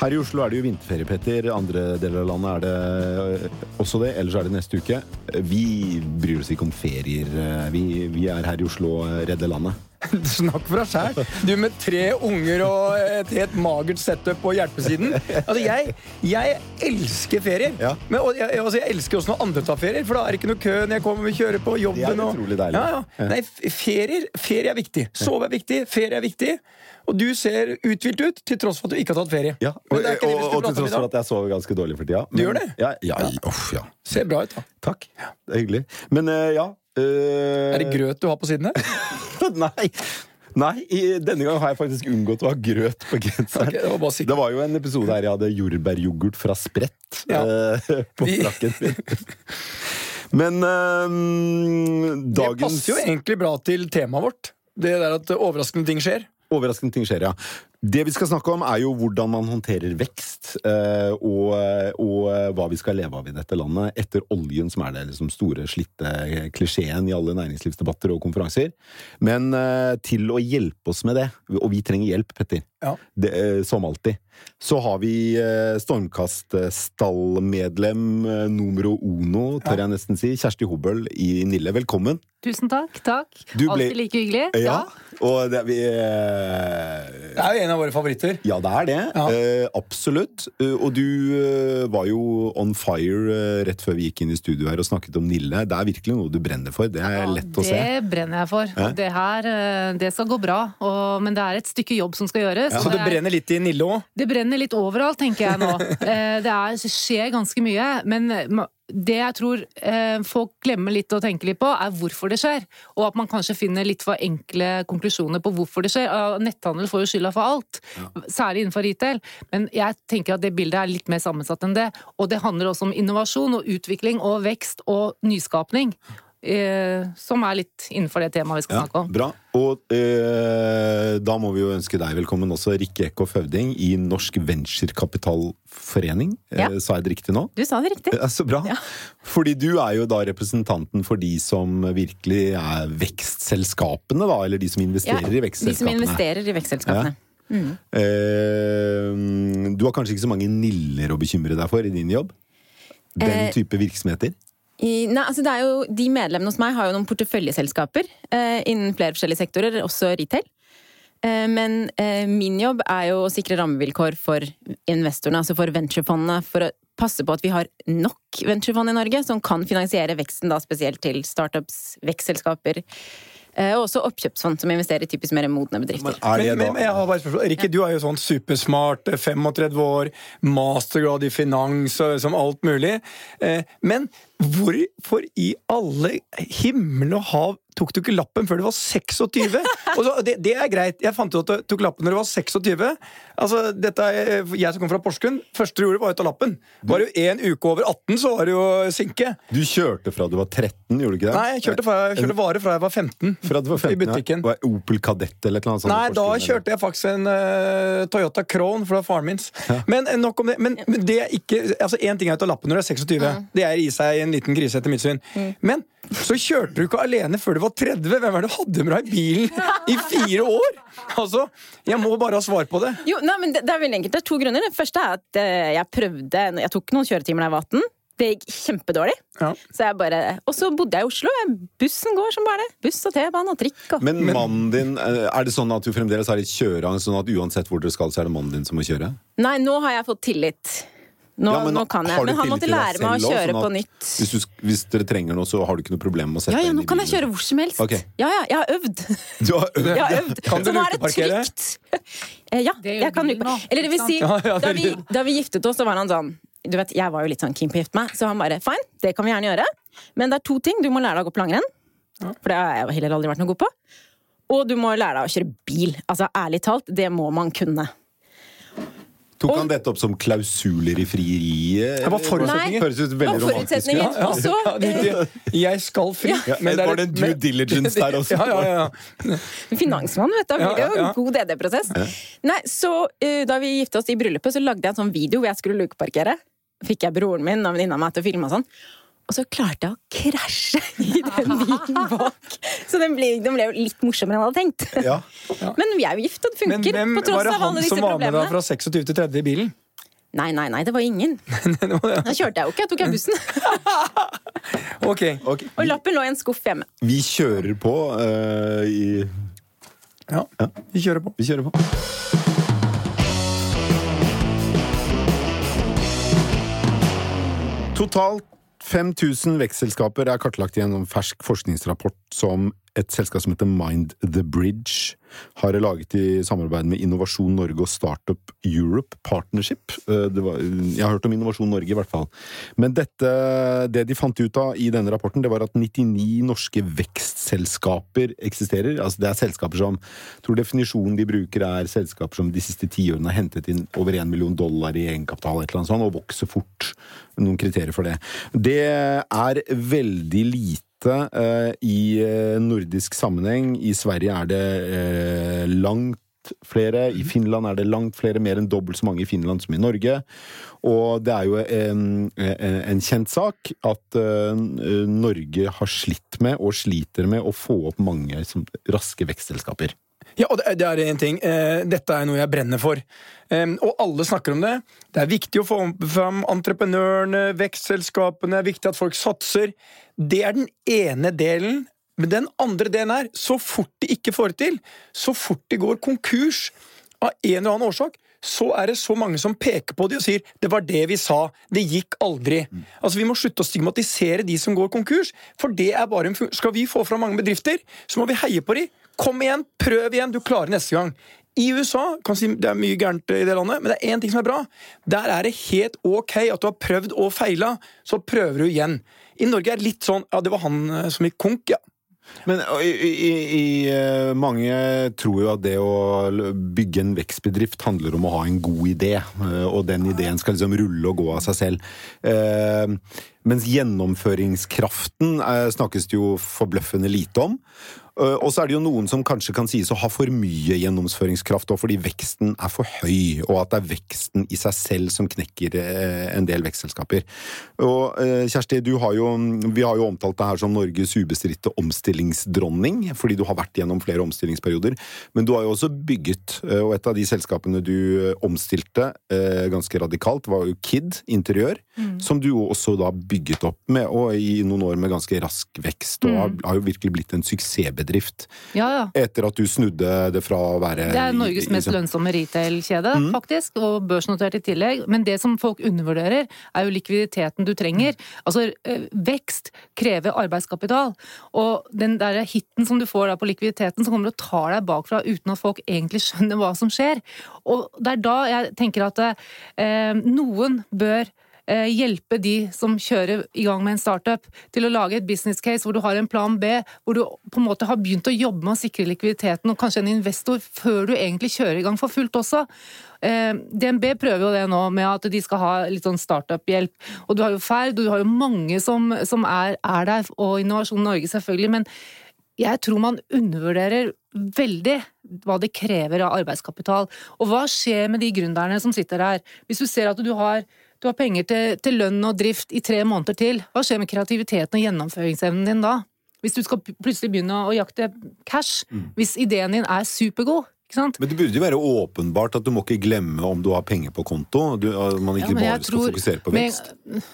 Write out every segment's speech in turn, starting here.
Her i Oslo er det jo vinterferie, Petter. Andre deler av landet er det øh, også det. Ellers er det neste uke. Vi bryr oss ikke om ferier. Vi, vi er her i Oslo og redder landet. Snakk for deg sjæl. Du med tre unger og et helt magert setup på hjelpesiden. Altså, jeg, jeg elsker ferier. Ja. Men, og jeg, altså, jeg elsker også når andre tar ferier, for da er det ikke noe kø når jeg kommer og kjører på jobben. Det er utrolig deilig. Ja, ja. Nei, ferier, ferie er viktig. Sove er viktig, ferie er viktig. Og du ser uthvilt ut til tross for at du ikke har tatt ferie. Ja, og, Men vi og, og til tross for at jeg sover ganske dårlig for tida. Du gjør det? Ja, ja, uff, ja. Ser bra ut, da. Takk. Det er hyggelig. Men uh, ja uh... Er det grøt du har på siden her? Nei. Nei, i, denne gangen har jeg faktisk unngått å ha grøt på genseren. Okay, det det var jo en episode her jeg hadde jordbæryoghurt fra Sprett Ja. uh, på frakken min. Men øh, Det passer jo egentlig bra til temaet vårt. Det der at overraskende ting skjer. Overraskende ting skjer, ja. Det vi skal snakke om, er jo hvordan man håndterer vekst, eh, og, og eh, hva vi skal leve av i dette landet etter oljen, som er det liksom store, slitte klisjeen i alle næringslivsdebatter og konferanser. Men eh, til å hjelpe oss med det, og vi trenger hjelp, Petter, Ja. det, eh, som alltid, så har vi eh, Stormkast-stallmedlem eh, numero uno, tør jeg nesten si, Kjersti Hobøl i Nille. Velkommen. Tusen takk. takk. Alltid like hyggelig. Ja, og det, vi eh, Det er jo en av våre favoritter. Ja, det er det. Ja. Eh, absolutt. Eh, og du eh, var jo on fire eh, rett før vi gikk inn i studio her og snakket om Nille. Det er virkelig noe du brenner for. Det er lett å se. Det brenner jeg for. Ja. Og det her, det skal gå bra. Og, men det er et stykke jobb som skal gjøres. Så og det brenner litt i Nille òg. det brenner litt overalt, tenker jeg nå. Eh, Det er, skjer ganske mye. Men det jeg tror eh, folk glemmer litt og tenker litt på, er hvorfor det skjer. Og at man kanskje finner litt for enkle konklusjoner på hvorfor det skjer. Netthandel får jo skylda for alt, særlig innenfor retail. Men jeg tenker at det bildet er litt mer sammensatt enn det. Og det handler også om innovasjon og utvikling og vekst og nyskapning. Eh, som er litt innenfor det temaet vi skal Ja, snakke om. bra. Og eh, da må vi jo ønske deg velkommen også, Rikke Ekko Føvding i Norsk Venturekapitalforening. Ja. Eh, sa jeg det riktig nå? Du sa det riktig. Ja, så bra. Ja. Fordi du er jo da representanten for de som virkelig er vekstselskapene, da? Eller de som investerer i vekstselskapene? De som investerer i vekstselskapene. Eh, du har kanskje ikke så mange niller å bekymre deg for i din jobb? Den Eh, type virksomheter? Nei, altså det er jo, de medlemmene hos meg har jo noen porteføljeselskaper eh, innen flere forskjellige sektorer, også retail. Eh, men eh, min jobb er jo å sikre rammevilkår for investorene, altså for venturefondene, for å passe på at vi har nok venturefond i Norge som kan finansiere veksten, da spesielt til startups, vekstselskaper. Eh, og også oppkjøpsfond som investerer i typisk mer modne bedrifter. Er det Men, men, men jeg har bare et spørsmål. Rikke, du er jo sånn supersmart, eh, 35 år, mastergrad i finans og som alt mulig. Eh, Men hvorfor i alle himmel og hav tok du ikke lappen før du var 26? Og så, det, det er greit. Jeg fant ut at du tok lappen når du var 26. Altså, dette er, jeg som kom fra Porsgrunn, første du gjorde var å ta lappen. Var du en uke over 18, så var det jo sinke. Du kjørte fra du var 13, gjorde du ikke det? Nei, jeg kjørte, fra, jeg kjørte varer fra jeg var 15. Fra du var 15, I butikken. Ja. Var Opel Kadett eller noe sånt? Nei, da kjørte kjørte jeg faktisk en uh, Toyota Crown, for det var faren min. Men eh, nok om det. Men, men det er ikke Altså, Én ting er å ta lappen når du er 26. Det er i seg en liten krise, etter mitt syn. Men så kjørte du ikke alene før du var 30. Hvem er det du hadde med deg i bilen i fire år?! Altså, Jeg må bare ha svar på det. Jo, nei, men det, det er veldig enkelt. Det er to grunner. Det første er at eh, jeg prøvde Jeg tok noen kjøretimer da jeg var 18. Det gikk kjempedårlig. Ja. Så jeg bare, og så bodde jeg i Oslo. Bussen går som bare det. Buss og T-bane og trikk. Og. Men mannen din, eh, er det sånn at du fremdeles har litt kjøreangst, sånn at uansett hvor dere skal, så er det mannen din som må kjøre? Nei, nå har jeg fått tillit. Nå, Ja, men nå kan jeg. Men han måtte lære meg å også, kjøre sånn på nytt. Hvis, du, hvis dere trenger noe, så har du ikke noe problem med å sette Ja, ja, nå kan jeg kjøre hvor som helst. Okay. Ja, ja, jeg har øvd. Du har, Jeg har øvd. Kan du er lukeparkere? Eh, Ja, jeg kan lukeparkere. Eller det vil si, da vi, da vi giftet oss, så var han sånn Du vet, jeg var jo litt sånn keen på å gifte meg, så han bare fine, det kan vi gjerne gjøre. Men det er to ting. Du må lære deg å gå på langrenn. For det har jeg heller aldri vært noe god på. Og du må lære deg å kjøre bil. Altså, ærlig talt, det må man kunne. Tok han dette opp som klausuler i frieriet? Det var forutsetninger. Høres ut Det veldig var romantisk forutsetninger. Ja, ja. Også, Ja, det- det- Jeg skal fri. Ja. Ja, var det en due diligence der også? Ja, ja, ja. Finansmann, vet du. Da blir det Ja, jo en god DD-prosess. Nei, så eh, Da vi gifte oss i bryllupet, så lagde jeg en sånn video hvor jeg skulle lukeparkere. Fikk jeg broren min og venninna meg til å filme og sånn. Og så klarte jeg å krasje i den bilen bak. Så den ble, den ble jo litt morsommere enn jeg hadde tenkt. Ja. Men vi er jo gift, og det Men funker. hvem på tross var det han som var med deg fra 26 til 30 i bilen? Nei, nei, nei, det var ingen. Da kjørte jeg jo ikke, jeg tok jeg bussen. Ok. Ok, Og lappen lå i en skuff hjemme. Vi kjører på uh, i Ja, vi kjører på. Vi kjører på. Totalt 5000 vekstselskaper er kartlagt i en fersk forskningsrapport som et selskap som heter Mind the Bridge har laget i samarbeid med Innovasjon Norge og Startup Europe Partnership. Eh, var, jeg har hørt om Innovasjon Norge, i hvert fall. Men dette, det de fant ut av i denne rapporten, det var at 99 norske vekstselskaper eksisterer. Altså det er selskaper som jeg tror definisjonen de bruker, er selskaper som de siste ti årene har hentet inn over 1 million dollar i egenkapital eller annet sånt, og vokser fort. Noen kriterier for det. Det er veldig lite eh, i eh, nordisk sammenheng. I Sverige er det eh, langt flere. I Finland er det langt flere, mer enn dobbelt så mange i Finland som i Norge. Og det er jo en, en kjent sak at Norge har slitt med, og sliter med, å få opp mange som, raske vekstselskaper. Ja, og det, er en ting. Eh, dette er noe jeg brenner for. Og alle snakker om det. Det er viktig å få fram entreprenørene, vekstselskapene, det er viktig at folk satser. Det er den ene delen. Men den andre delen er, så fort de ikke får det til, så fort de går konkurs av en eller annen årsak, så er det så mange som peker på de og sier 'det var det vi sa', det gikk aldri. Altså Vi må slutte å stigmatisere de som går konkurs, for det er bare en Skal vi få fram mange bedrifter, så må vi heie på de. Kom igjen, prøv igjen, du klarer neste gang. I USA kan si det er mye gærent i det landet, men det er én ting som er bra. Der er det helt ok at du har prøvd og feila, så prøver du igjen. I Norge er det litt sånn Ja, det var han eh, som gikk konk, ja. Men i, i, i, eh, mange tror jo at det å bygge en vekstbedrift handler om å ha en god idé, og den ideen skal liksom rulle og gå av seg selv. Eh, mens gjennomføringskraften snakkes det jo forbløffende lite om. Eh, og så er det jo noen som kanskje kan sies å ha for mye gjennomføringskraft, også fordi veksten er for høy, og at det er veksten i seg selv som knekker eh, en del vekstselskaper. Og eh, Kjersti, du har jo, vi har jo omtalt deg her som Norges ubestridte omstillingsdronning, fordi du har vært gjennom flere omstillingsperioder. Men du har jo også bygget, og et av de selskapene du omstilte ganske radikalt, var jo Kid Interiør, som du jo også da bygget opp med, og i noen år med ganske rask vekst, og har, har jo virkelig blitt en suksessbedrift. Ja, ja. Etter at du snudde det fra å være Det er Norges i- i- mest lønnsomme retail-kjede, Mm. faktisk, og børsnotert i tillegg. Men det som folk undervurderer, er jo likviditeten du trenger. Altså, eh, vekst krever arbeidskapital, og den der hiten som du får på likviditeten, som kommer og tar deg bakfra uten at folk egentlig skjønner hva som skjer. Og det er da jeg tenker at eh, noen bør hjelpe de som kjører i gang med en startup, til å lage et business case hvor du har en plan B, hvor du på en måte har begynt å jobbe med å sikre likviditeten, og kanskje en investor før du egentlig kjører i gang for fullt også. Eh, DNB prøver jo det nå med at de skal ha litt sånn startup-hjelp. Og du har jo Ferd, og du har jo mange som, som er, er der, og Innovasjon Norge selvfølgelig. men jeg tror man undervurderer veldig hva det krever av arbeidskapital. Og hva skjer med de gründerne som sitter her? Hvis du ser at du har, du har penger til, til lønn og drift i tre måneder til, hva skjer med kreativiteten og gjennomføringsevnen din da? Hvis du skal plutselig begynne å jakte cash, hvis ideen din er supergod? Men det burde jo være åpenbart at du må ikke glemme om du har penger på konto. Du, man ikke Ja, bare skal fokusere på med- vekst.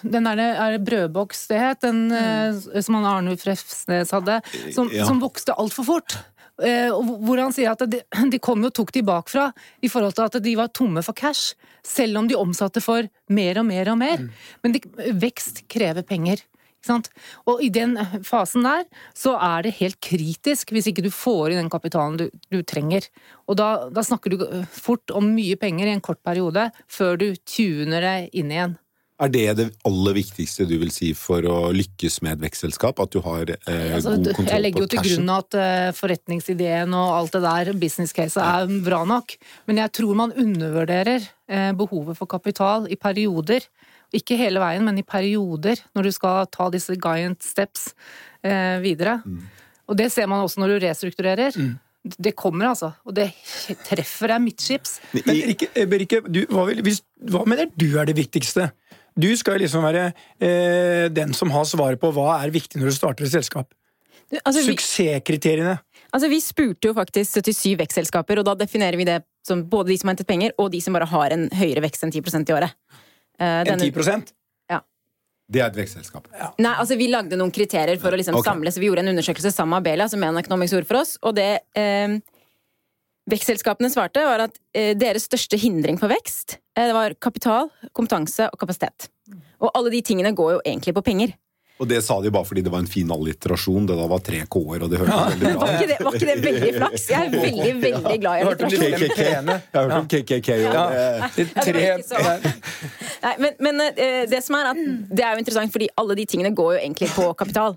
Den er det, er det brødboks det het, den mm. som han Arnulf Refsnes hadde, som, Ja. som vokste altfor fort. Eh, hvor han sier at de, de kom og tok de bakfra i forhold til at de var tomme for cash, selv om de omsatte for mer og mer og mer. Men de, vekst krever penger. Ikke sant? Og i den fasen der så er det helt kritisk hvis ikke du får inn den kapitalen du, du trenger. Og da, da snakker du fort om mye penger i en kort periode før du tuner deg inn igjen. Er det det aller viktigste du vil si for å lykkes med et vekstselskap? At du har eh, Altså, god jeg legger jo til grunn at eh, forretningsideen og alt det der, business case, er bra nok. Men jeg tror man undervurderer eh, behovet for kapital i perioder. Ikke hele veien, men i perioder, når du skal ta disse giant steps eh, videre. Mm. Og det ser man også når du restrukturerer. Det kommer, altså. Og det treffer deg midtskips. Men Rikke, Rikke du, hva, vil, hvis, hva mener du er det viktigste? Du skal liksom være eh, den som har svaret på hva er viktig når du starter et selskap. Altså, vi, Suksesskriteriene. altså, vi spurte jo faktisk 77 vekstselskaper, og da definerer vi det som både de som har hentet penger, og de som bare har en høyere vekst enn 10% i året. Eh, enn denne- 10 Det er et vekstselskap. Nei, altså Vi lagde noen kriterier for å liksom okay. samle, så vi gjorde en undersøkelse sammen med Abelia, som er en økonomisk ord for oss. Og det eh, vekstselskapene svarte, var at eh, deres største hindring for vekst eh, det var kapital, kompetanse og kapasitet. Og alle de tingene går jo egentlig på penger. Og det sa de bare fordi det var en fin alliterasjon. Det da var tre k-er, og det hørtes veldig bra Var ikke, det, var ikke det veldig flaks? Jeg er veldig, veldig glad i alliterasjon. Jeg har hørt om KKK og Ja. så- Nei, men, men eh, det som er at det er jo interessant, fordi alle de tingene går jo egentlig på kapital.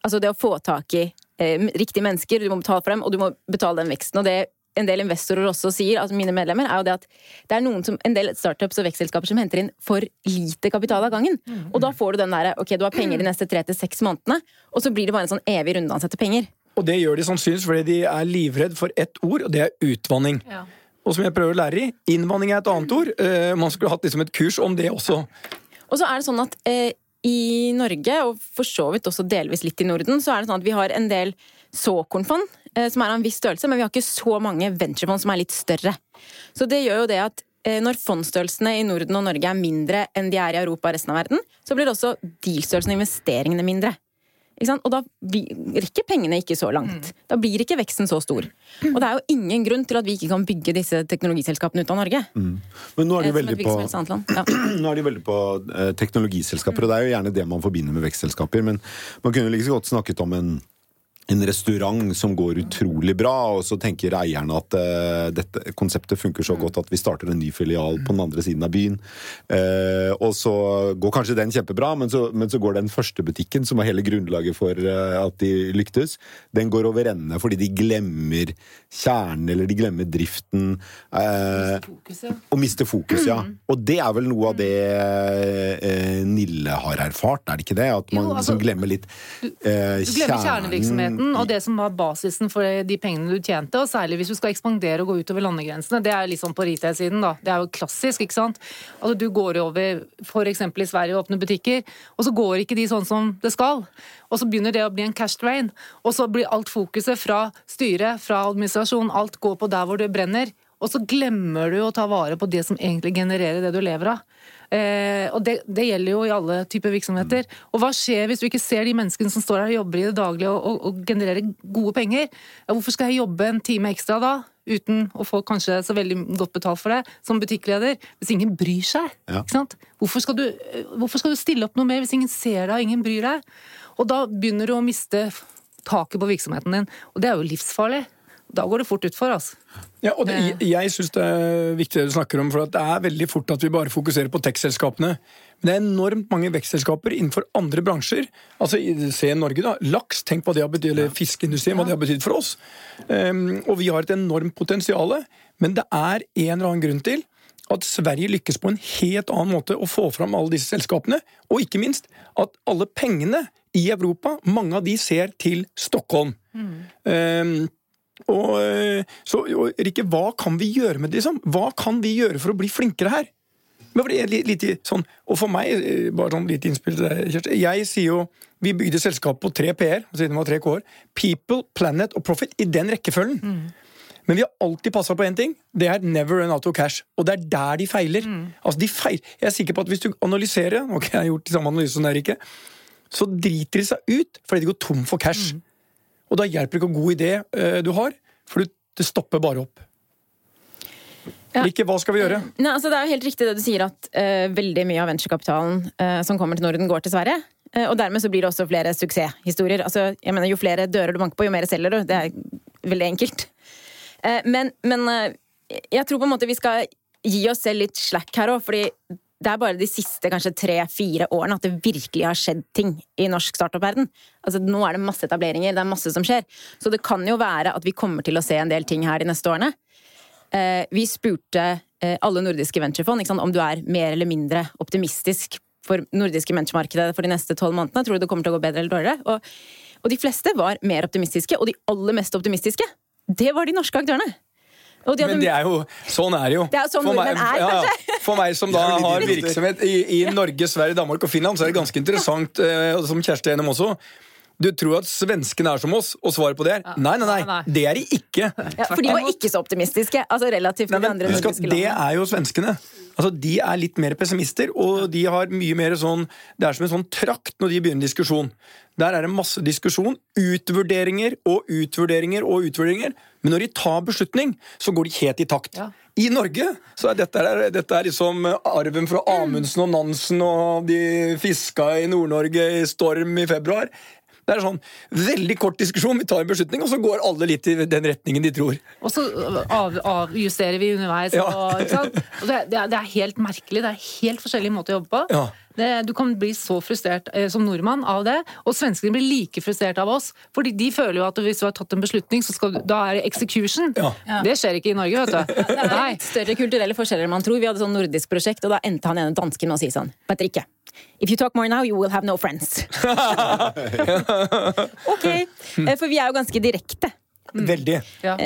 Altså det å få tak i eh, riktige mennesker, du må betale for dem, og du må betale den veksten. Og det en del investorer også sier, altså mine medlemmer, er jo det at det er noen som, en del startups og vekstselskaper som henter inn for lite kapital av gangen. Og da får du den derre ok, du har penger de neste tre til seks månedene, og så blir det bare en sånn evig runddans etter penger. Og det gjør de sannsynligvis fordi de er livredd for ett ord, og det er utvanning. Ja. Og som jeg prøver å lære i, innvanning er et annet ord. Eh, man skulle hatt liksom et kurs om det også. Og så er det sånn at eh, i Norge, og for så vidt også delvis litt i Norden, så er det sånn at vi har en del såkornfond som er av en viss størrelse, men vi har ikke så mange venturefond som er litt større. Så det gjør jo det at eh, når fondsstørrelsene i Norden og Norge er mindre enn de er i Europa og resten av verden, så blir også dealstørrelsen og investeringene mindre. Ikke sant? Og da rekker pengene ikke så langt. Da blir ikke veksten så stor. Og det er jo ingen grunn til at vi ikke kan bygge disse teknologiselskapene ut av Norge. Men nå er de Eh, veldig på. Ja. Nå er de veldig på eh, teknologiselskaper, og det er jo gjerne det man forbinder med vekstselskaper. Men man kunne like så godt snakket om en, en restaurant som går utrolig bra, og så tenker eierne at uh, dette konseptet funker så godt at vi starter en ny filial på den andre siden av byen. Uh, og så går kanskje den kjempebra, men så, men så går den første butikken, som var hele grunnlaget for uh, at de lyktes, den går over ende fordi de glemmer kjernen, eller de glemmer driften. og mister fokus, ja. Mm. Og det er vel noe av det eh, Nille har erfart, er det ikke det? At man Jo, altså, liksom glemmer litt eh, Du og det som var basisen for de pengene du tjente, og særlig hvis du skal ekspandere og gå utover landegrensene. Det er litt sånn på retail-siden, da. Det er jo klassisk, ikke sant. Altså du går over f.eks. i Sverige og åpner butikker, og så går ikke de sånn som det skal. Og så begynner det å bli en cash drain, og så blir alt fokuset fra styret, fra administrasjon, alt går på der hvor det brenner. Og så glemmer du å ta vare på det som egentlig genererer det du lever av. Eh, og det, det gjelder jo i alle typer virksomheter. Og hva skjer hvis du ikke ser de menneskene som står her og jobber i det daglige og, og, og genererer gode penger? Ja, hvorfor skal jeg jobbe en time ekstra da, uten å få kanskje så veldig godt betalt for det, som butikkleder, hvis ingen bryr seg? Ja. Hvorfor skal, du, eh, hvorfor skal du stille opp noe mer hvis ingen ser deg og ingen bryr deg? Og da begynner du å miste taket på virksomheten din, og det er jo livsfarlig. Da går det fort utfor, altså. Ja, og det, jeg jeg syns det er viktig det du snakker om, for det er veldig fort at vi bare fokuserer på tech-selskapene. Men det er enormt mange vekstselskaper innenfor andre bransjer. Altså, i- Se Norge, da. Laks, tenk på det har betydd, eller fiskeindustrien, hva det har betydd for oss. Um, og vi har et enormt potensial, men det er en eller annen grunn til at Sverige lykkes på en helt annen måte å få fram alle disse selskapene. Og ikke minst at alle pengene i Europa, mange av de ser til Stockholm. Um, og, eh, så, og, Rikke, hva kan vi gjøre med det? Liksom? Hva kan vi gjøre for å bli flinkere her? Er litt sånn, og for meg, eh, bare sånn litt innspill til deg, Kjersti. Jeg sier jo vi bygde selskap på tre P-er, siden det var tre K-er. People, Planet og Profit, i den rekkefølgen. Men vi har alltid passa på én ting. Det er never run out of cash. Og det er der de feiler. Altså, de feil. Jeg er sikker på at hvis du analyserer, ok, jeg har gjort de samme analysene som deg, Rikke, så driter de seg ut fordi de går tom for cash. Og da hjelper det ikke hvor god idé eh, du har, for det stopper bare opp. Ja. Rikke, hva skal vi gjøre? Nei, altså Det er jo helt riktig det du sier, at uh, veldig mye av venturekapitalen uh, som kommer til Norden, går til Sverige. Uh, og dermed så blir det også flere suksesshistorier. Altså, jeg mener, Jo flere dører du banker på, jo mer selger du. Det er veldig enkelt. Men men jeg tror på en måte vi skal gi oss selv litt slack her òg, fordi det er bare de siste kanskje tre-fire årene at det virkelig har skjedd ting i norsk startup-verden. Altså, nå er det masse etableringer, det er masse som skjer. Så det kan jo være at vi kommer til å se en del ting her de neste årene. Eh, vi spurte eh, alle nordiske venturefond sant, om du er mer eller mindre optimistisk for nordiske venturemarkedet for de neste tolv månedene. Tror du det kommer til å gå bedre eller dårligere? Og, og de fleste var mer optimistiske, og de aller mest optimistiske, det var de norske aktørene. Og de hadde- Men det er jo, sånn er det jo. Det er sånn for, meg, er, ja, for meg som da har virksomhet i, i Norge, Sverige, Danmark og Finland, så er det ganske interessant, eh, som Kjersti er gjennom også. Du tror at svenskene er som oss, og svaret på det er nei, nei, nei. Nei, nei. Det er de ikke. Ja, for de var ikke så optimistiske, altså relativt Nei, til de men andre husk landene. Det er jo svenskene. Altså, De er litt mer pessimister, og de har mye mer sånn Det er som en sånn trakt når de begynner diskusjon. Der er det masse diskusjon, utvurderinger og utvurderinger og utvurderinger. Men når de tar beslutning, så går de helt i takt. Ja. I Norge så er dette, dette er liksom arven fra Amundsen og Nansen og de fiska i Nord-Norge i storm i februar. Det er sånn veldig kort diskusjon, vi tar en beslutning, og så går alle litt i den retningen de tror. Og så av, avjusterer vi underveis. Ja. Og, ikke sant? og det, det, er, det er helt merkelig. Det er helt forskjellige måter å jobbe på. Ja. Det, du kan bli så frustrert eh, som nordmann av det, og svenskene blir like frustrert av oss. Fordi de føler jo at hvis du har tatt en beslutning, så skal du, da er det execution. Ja. Det skjer ikke i Norge, vet du. Det er Nei. større kulturelle forskjeller enn man tror. Vi hadde sånn nordisk prosjekt, og da endte han ene dansken med å si sånn Petter ikke. If you talk more now, you will have no friends. ok. Eh, For vi er jo ganske direkte. Veldig. Ja.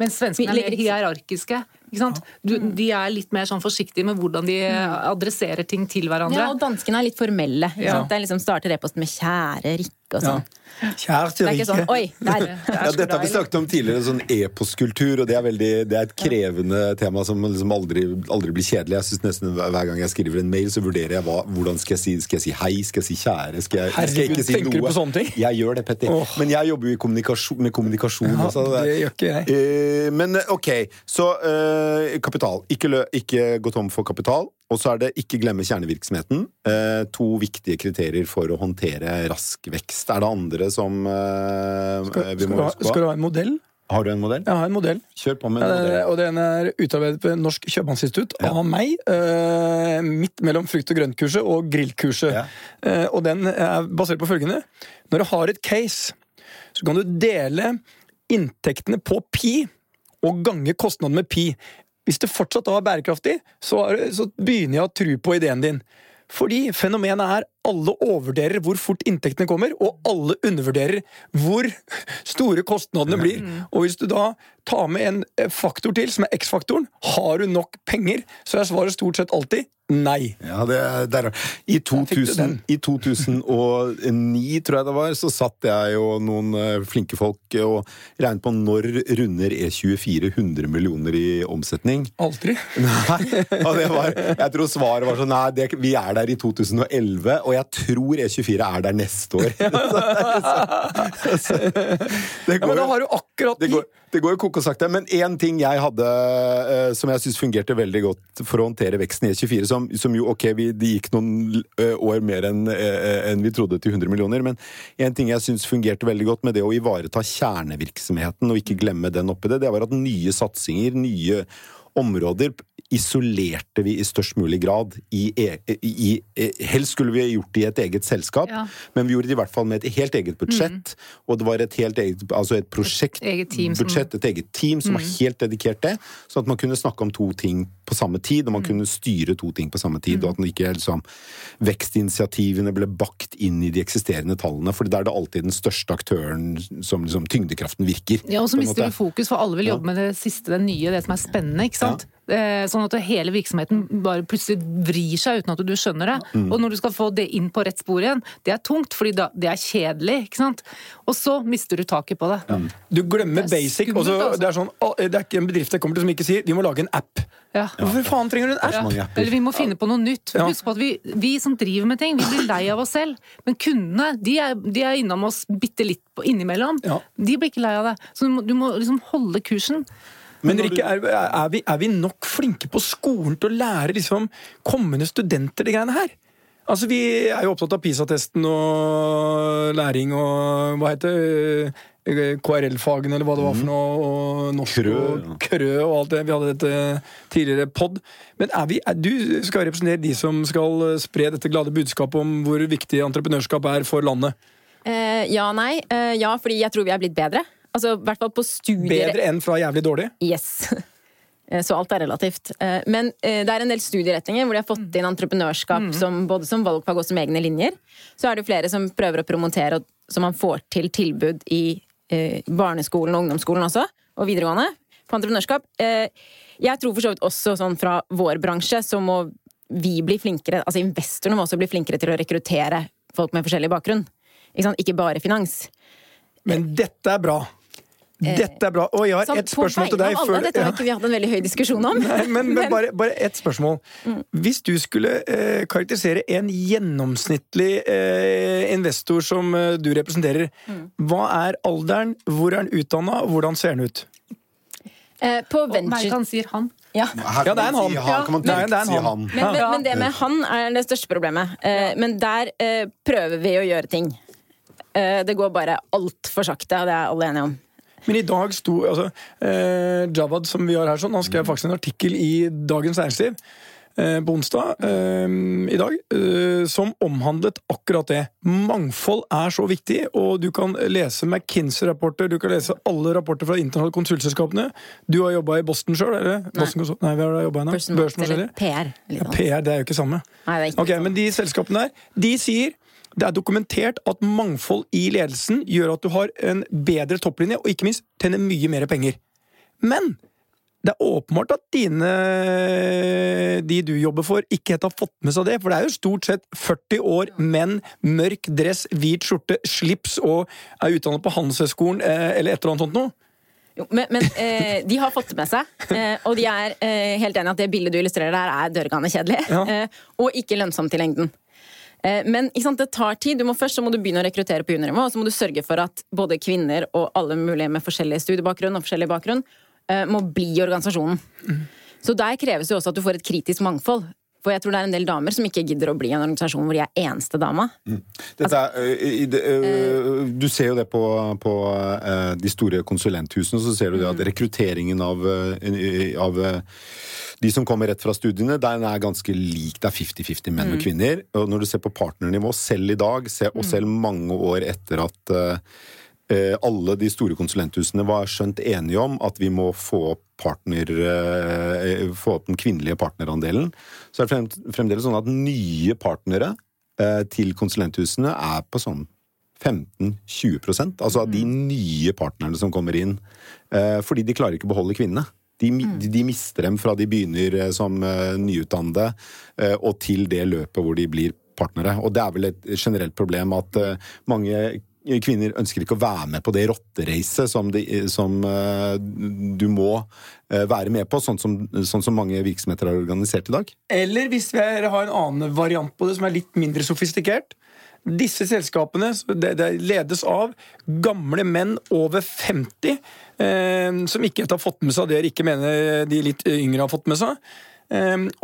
Men svenskene er mer hierarkiske. Ikke sant? Du, de er litt mer sånn forsiktige med hvordan de adresserer ting til hverandre. Ja, og danskene er litt formelle. Ikke Ja. Det er liksom starter e-posten med 'kjære Rikke' og Ja. sånn. Kjært Det er ikke sånn 'oi, der'. Ja, dette har vi snakket om tidligere, sånn eposkultur, og det er, veldig, det er et krevende tema som liksom aldri, aldri blir kjedelig. Jeg synes nesten hver gang jeg skriver en mail, så vurderer jeg hva, hvordan skal jeg si Skal jeg si hei, skal jeg si kjære, skal jeg, skal jeg ikke si tenker du på sånne ting? Jeg gjør det, Petter. Oh. Men jeg jobber jo i kommunikasjon, med kommunikasjon Ja, også. det gjør ikke jeg. Eh, men eh, ok, så uh, kapital. Ikke, lø, ikke gå tom for kapital. Og så er det ikke glemme kjernevirksomheten. Eh, to viktige kriterier for å håndtere rask vekst. Er det andre som eh, Skal, vi må huske skal på? du ha en modell? Har du en modell? Jeg har en modell. Kjør på med en Eh, modell. og den er utarbeidet ved Norsk Kjøpmannsinstitutt Ja. av meg. eh, midt mellom frukt og grønt-kurset og grillkurset. Ja. Eh, og den er basert på følgende. Når du har et case, så kan du dele inntektene på pi og gange kostnaden med pi. Hvis det fortsatt da er bærekraftig, så, så begynner jeg å tro på ideen din. Fordi fenomenet er alle overvurderer hvor fort inntektene kommer, og alle undervurderer hvor store kostnadene blir. Og hvis du da tar med en eh, faktor til, som er X-faktoren, har du nok penger, så er svaret stort sett alltid nei. Ja, det, er- der, er- I, 2000. I 2009, tror jeg det var, så satt jeg og noen eh, flinke folk og regnet på når runder E24 100 millioner i omsetning. Aldri. Nei, og det var, jeg tror svaret var sånn Nei, det, vi er der i 2011, og jeg tror E24 er der neste år. Så det Ja, men da har du akkurat det går, det går koko sakte. Men én ting jeg hadde eh, som jeg syns fungerte veldig godt for å håndtere veksten i E24, som, som jo ok, vi, det gikk noen eh, år mer enn eh, enn vi trodde til 100 millioner, men én ting jeg syns fungerte veldig godt med det å ivareta kjernevirksomheten og ikke glemme den oppi det, det var at nye satsinger, nye områder isolerte vi i størst mulig grad i, e- i, i Helst skulle vi gjort det i et eget selskap, Ja. men vi gjorde det i hvert fall med et helt eget budsjett. Og det var et helt eget altså et prosjekt, Et eget team som- budsjett, et eget team som var helt dedikert det. Sånn at man kunne snakke om to ting på samme tid, og man kunne styre to ting på samme tid. Og at man ikke liksom Vekstinitiativene ble bakt inn i de eksisterende tallene, for der er det alltid den største aktøren som liksom tyngdekraften virker. Ja, og så mister du fokus, for alle vil Ja. jobbe med det siste, det nye, det som er spennende. ikke sant? Eh, Sånn at hele virksomheten bare plutselig vrir seg uten at du skjønner det. Mm. Og når du skal få det inn på rett spor igjen, det er tungt, fordi da, det er kjedelig. ikke sant? Og så mister du taket på det. Du glemmer Det basic. skummelt, og så- altså. det, er sånn, å, det er ikke en bedrift jeg kommer til som ikke sier vi må lage en app. Ja. Hvorfor faen trenger du en app? Ja. Eller vi må finne på noe nytt. Ja. Husk på at vi, vi som driver med ting, vi blir lei av oss selv. Men kundene de er, de er innom oss bitte litt innimellom. Ja. De blir ikke lei av det. Så du må, du må liksom holde kursen. Men Rikke, er, er, vi, er vi nok flinke på skolen til å lære liksom, kommende studenter de greiene her? Altså, Vi er jo opptatt av PISA-testen og læring og hva heter det, KRL-fagene eller hva det var for noe, og norsk Krø, og krø og alt det. Vi hadde dette tidligere pod. Men er vi, er, du skal representere de som skal spre dette glade budskapet om hvor viktig entreprenørskap er for landet. Eh, ja, nei. Eh, ja, fordi jeg tror vi er blitt bedre. Altså, i hvert fall på studier... Bedre enn fra jævlig dårlig. Yes. Eh, Så alt er relativt. Eh, Men eh, det er en del studieretninger hvor de har fått inn entreprenørskap som, både som valgfag og som egne linjer. Så er det jo flere som prøver å promotere, Som så man får til tilbud i barneskolen og ungdomsskolen også, og videregående, på entreprenørskap. Eh, Jeg tror for så vidt også sånn fra vår bransje så må vi bli flinkere, altså investorene må også bli flinkere til å rekruttere folk med forskjellig bakgrunn. Ikke, sant? ikke bare finans. Men dette er bra. Dette er bra. Og jeg har ett spørsmål til deg. før- dette har ikke vi hatt en veldig høy diskusjon om. Nei, men, men bare, bare ett spørsmål. Mm. Hvis du skulle eh, karakterisere en gjennomsnittlig eh, investor som eh, du representerer, Mm. hva er alderen, hvor er han utdanna, og hvordan ser han ut? Eh, på venture... han sier han. Ja. Ja, det er en han. Ja, trygt det er en han. Men, men, men det med han er det største problemet. Eh, men der eh, prøver vi å gjøre ting. Eh, det går bare altfor sakte, og det er alle enige om. Men i dag sto altså, eh, Javad, som vi har her, sånn, han skrev faktisk en artikkel i Dagens Næringsliv eh, på onsdag eh, i dag, eh, som omhandlet akkurat det. Mangfold er så viktig, og du kan lese McKinsey-rapporter, du kan lese alle rapporter fra internasjonale konsulselskapene. Du har jobba i Boston sjøl, eller? Boston Consult- Nei, vi har jobba. Person Børsen eller. PR. Ja. PR, det er jo ikke samme. Nei, det er ikke Ok, sånn. Men de selskapene der, de sier det er dokumentert at mangfold i ledelsen gjør at du har en bedre topplinje, og ikke minst tjener mye mer penger. Men det er åpenbart at dine de du jobber for, ikke helt har fått med seg det. For det er jo stort sett 40 år, menn, mørk dress, hvit skjorte, slips og er utdannet på Handelshøyskolen eh, eller et eller annet sånt noe. Jo, men men eh, de har fått det med seg, eh, og de er eh, helt enig at det bildet du illustrerer der, er dørgende kjedelig. Ja. Eh, og ikke lønnsomt i lengden. Eh, men sant, det tar tid. Du må først så må du begynne å rekruttere på juniornivå, og så må du sørge for at både kvinner og alle mulige med forskjellig studiebakgrunn og forskjellig bakgrunn eh, må bli i organisasjonen. Så der kreves det også at du får et kritisk mangfold. For jeg tror det er en del damer som ikke gidder å bli i en organisasjon hvor de er eneste dama. Dette er, ø, i det, ø, du ser jo det på, på de store konsulenthusene, så ser du det at rekrutteringen av, av de som kommer rett fra studiene, den er ganske lik. Det er 50-50 menn og kvinner. Og når du ser på partnernivå, selv i dag, og selv mange år etter at eh, alle de store konsulenthusene var skjønt enige om at vi må få opp partner eh, få opp den kvinnelige partnerandelen. Så det er fremdeles sånn at nye partnere eh, til konsulenthusene er på sånn 15-20 Altså av de nye partnerne som kommer inn. Eh, fordi de klarer ikke å beholde kvinnene. De, mi- de mister dem fra de begynner eh, som eh, nyutdannede eh, og til det løpet hvor de blir partnere. Og det er vel et generelt problem at eh, mange kvinner ønsker ikke å være med på det rotteracet som, de, som uh, du må uh, være med på, sånn som, sånn som mange virksomheter er organisert i dag. Eller hvis vi har en annen variant på det som er litt mindre sofistikert. Disse selskapene det, det ledes av gamle menn over 50 eh, som ikke har fått med seg det de ikke mener de litt yngre har fått med seg.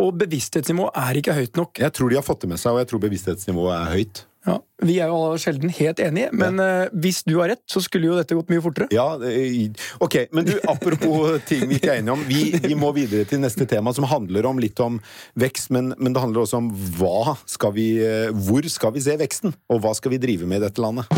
Og bevissthetsnivået er ikke høyt nok. Jeg tror de har fått det med seg, og jeg tror bevissthetsnivået er høyt. Ja, vi er jo sjelden helt enige, men ja. hvis du har rett, så skulle jo dette gått mye fortere. Ja, eh, ok, men du, apropos ting vi ikke er enige om. Vi, vi må videre til neste tema, som handler om litt om vekst, men, men det handler også om hva skal vi, eh, hvor skal vi se veksten? Og hva skal vi drive med i dette landet?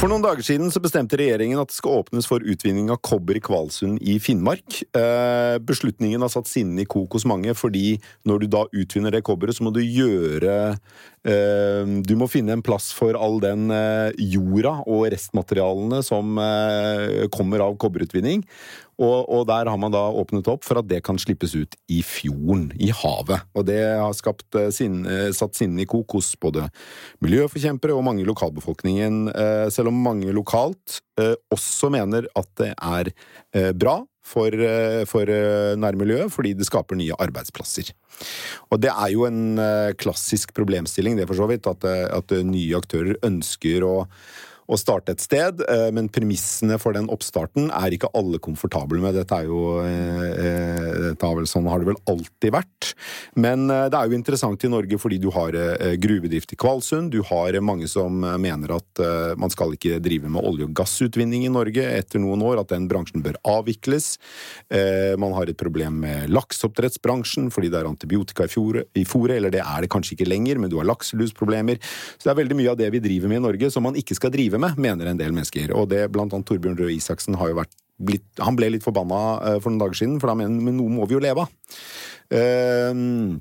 For noen dager siden så bestemte regjeringen at det skal åpnes for utvinning av kobber i Kvalsund i Finnmark. Eh, beslutningen har satt sinnene i kok hos mange, fordi når du da utvinner det kobberet, så må du gjøre eh, Du må finne en plass for all den eh, jorda og restmaterialene som eh, kommer av kobberutvinning. Og, og der har man da åpnet opp for at det kan slippes ut i fjorden, i havet. Og det har skapt, sin, eh, satt sinnene i kok hos både miljøforkjempere og mange i lokalbefolkningen, eh, selv om mange lokalt eh, også mener at det er eh, bra for, eh, for eh, nærmiljøet, fordi det skaper nye arbeidsplasser. Og det er jo en eh, klassisk problemstilling, det for så vidt, at, eh, at eh, nye aktører ønsker å å starte et sted, eh, men premissene for den oppstarten er ikke alle komfortable med. Dette er jo eh, eh, dette vel, Sånn har det vel alltid vært. Men det er jo interessant i Norge fordi du har gruvedrift i Kvalsund. Du har mange som mener at man skal ikke drive med olje- og gassutvinning i Norge etter noen år, at den bransjen bør avvikles. Man har et problem med lakseoppdrettsbransjen fordi det er antibiotika i fôret, eller det er det kanskje ikke lenger, men du har lakselusproblemer. Så det er veldig mye av det vi driver med i Norge som man ikke skal drive med, mener en del mennesker. Og det blant annet Torbjørn Røe Isaksen har jo vært blitt, Han ble litt forbanna eh, for noen dager siden, for da mener han men noe må vi jo leve av. Eh,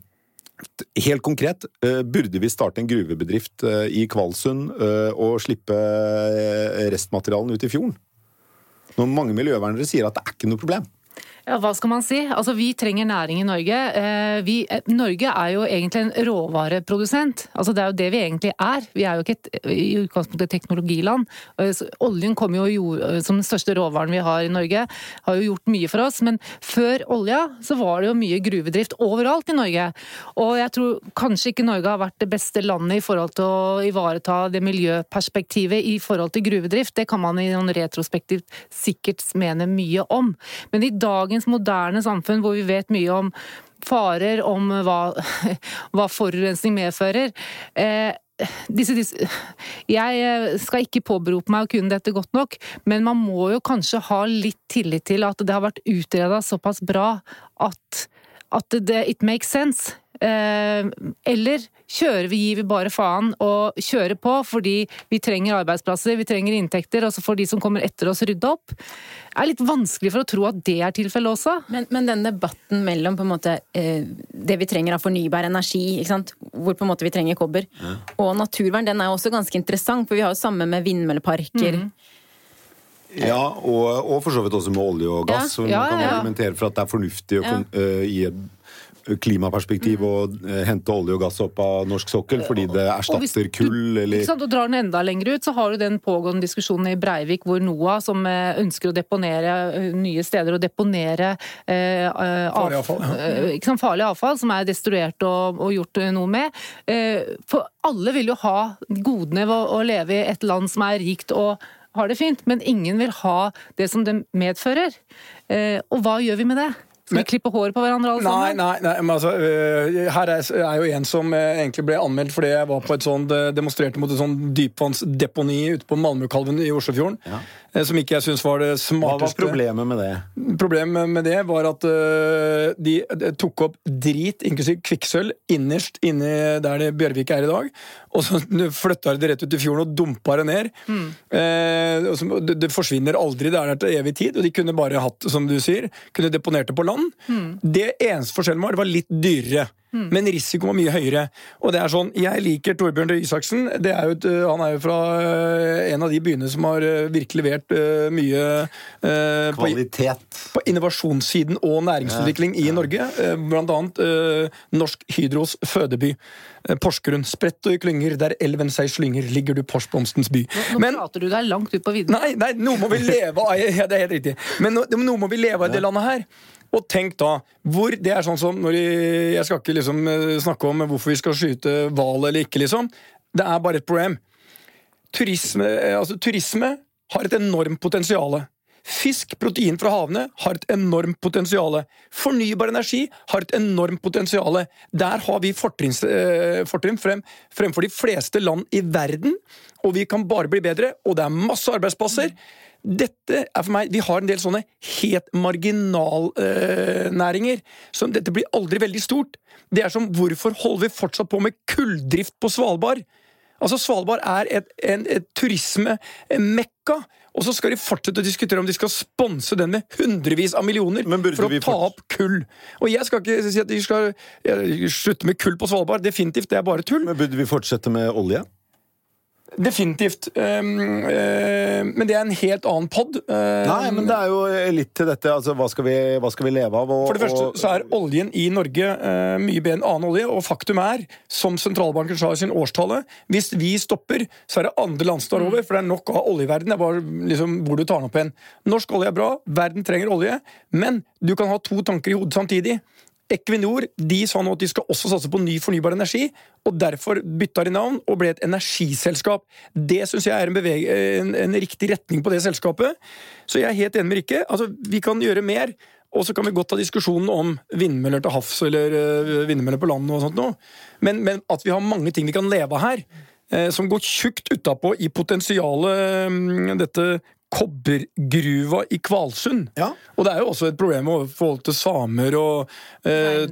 Helt konkret, eh, burde vi starte en gruvebedrift i Kvalsund og slippe restmaterialen ut i fjorden? Når mange miljøvernere sier at det er ikke noe problem. Ja, Hva skal man si? Altså, Vi trenger næring i Norge. Eh, vi, eh, Norge er jo egentlig en råvareprodusent. Altså, Det er jo det vi egentlig er. Vi er jo ikke et, i utgangspunktet et teknologiland. Eh, oljen kommer jo som den største råvaren vi har i Norge. Har jo gjort mye for oss. Men før olja så var det jo mye gruvedrift overalt i Norge. Og jeg tror kanskje ikke Norge har vært det beste landet i forhold til å ivareta det miljøperspektivet i forhold til gruvedrift. Det kan man i noen retrospektivt sikkert mene mye om. Men i dagens dagens moderne samfunn hvor vi vet mye om farer, om hva, hva forurensning medfører. Eh, disse, disse, jeg eh, skal ikke påberope meg å kunne dette godt nok, men man må jo kanskje ha litt tillit til at det har vært utreda såpass bra at, at det, it makes sense. Eh, eller kjører vi, gir vi bare faen og kjører på fordi vi trenger arbeidsplasser, vi trenger inntekter, og så får de som kommer etter oss rydde opp? Det er litt vanskelig for å tro at det er tilfellet også. Men, men, den debatten mellom på en måte eh, det vi trenger av fornybar energi, hvor på en måte vi trenger kobber, ja. og naturvern, den er også ganske interessant, for vi har jo samme med vindmølleparker. Mm. Ja, og, og, for så vidt også med olje og gass. Ja, ja, man kan argumentere for at det er fornuftig å uh, gi klimaperspektiv å eh, hente olje og gass opp av norsk sokkel fordi det erstatter kull, eller Og drar den enda lenger ut, så har du den pågående diskusjonen i Breivik hvor NOAH, som eh, ønsker å deponere eh, nye steder å deponere eh, farlig, avfall, ja. sant, farlig avfall, som er destruert og, og gjort noe med. Eh, for alle vil jo ha godene ved å, å leve i et land som er rikt og har det fint, men ingen vil ha det som det medfører. Eh, og hva gjør vi med det? Skal vi klippe håret på hverandre alle nei, sammen? Nei, nei, men altså, uh, her er, er, jo en som uh, egentlig ble anmeldt fordi jeg var på et sånt, uh, demonstrerte mot et sånt dypvannsdeponi ute på Malmökalven i Oslofjorden. Ja. Som ikke jeg syns var det smarteste. Hva var problemet med det? Problemet med det var at de, de, tok opp drit, inklusiv kvikksølv, innerst inni der det Bjørvik er i dag. Og så flytta de det rett ut i fjorden og dumpa det ned. Mm. det, det, forsvinner aldri, det er der til evig tid. Og de kunne bare hatt, som du sier, kunne deponert det på land land. Mm. Det eneste forskjellen var, det var litt dyrere. Mm. Men risikoen var mye høyere. Og det er sånn, Jeg liker Torbjørn Røe Isaksen. Er jo, han er jo fra eh, en av de byene som har eh, virkelig levert mye Kvalitet. På, på, innovasjonssiden og næringsutvikling ja, ja. i Norge. Blant annet Norsk Hydros fødeby. Porsgrunn. Spredt og i klynger, der elven seg slynger, ligger du Porsblomstens by. Nå, nå Men, prater du deg langt ut på vidden. Nei, nei, noe må vi leve av! Ja, det er helt riktig. Men no, noe må vi leve av i det landet her. Og tenk da, hvor Det er sånn som når jeg, jeg skal ikke liksom eh, snakke om hvorfor vi skal skyte hval eller ikke, liksom. Det er bare et problem. Turisme, eh, altså, turisme har et enormt potensial. Fisk, protein fra havene, har et enormt potensial. Fornybar energi har et enormt potensial. Der har vi fortrinn, eh, frem, fremfor de fleste land i verden, og vi kan bare bli bedre, og det er masse arbeidsplasser. Dette er for meg Vi har en del sånne helt marginalnæringer. Eh, så dette blir aldri veldig stort. Det er som hvorfor holder vi fortsatt på med kulldrift på Svalbard? Altså Svalbard er et, en, et turismemekka. Og så skal de fortsette å diskutere om de skal sponse den med hundrevis av millioner for å ta opp kull. Og jeg skal ikke si at de skal slutte med kull på Svalbard. Definitivt, det er bare tull. Men Burde vi fortsette med olje? Definitivt. Um, uh, men det er en helt annen pod. Uh, Nei, men det er jo litt til dette. Altså, hva, skal vi, hva skal vi leve av? Og, for det første så er oljen i Norge mye bedre enn annen olje. Og faktum er, som sentralbanken sa i sin årstale, hvis vi stopper, så er det andre land som tar over. For det er nok av olje i verden. Det er bare liksom, hvor du tar den opp igjen. Norsk olje er bra, verden trenger olje. Men du kan ha to tanker i hodet samtidig. Equinor de sa nå at de skal også satse på ny fornybar energi, og derfor bytta de navn og ble et energiselskap. Det syns jeg er en, en, en, riktig retning på det selskapet. Så jeg er helt enig med Rikke. Altså, vi kan gjøre mer. Og så kan vi godt ta diskusjonen om vindmøller til havs eller uh, vindmøller på land. og sånt noe. Men, men, at vi har mange ting vi kan leve av her, uh, som går tjukt utapå i potensialet um, dette kobbergruva i Kvalsund. Ja. Og det er jo også et problem i forhold til samer og eh,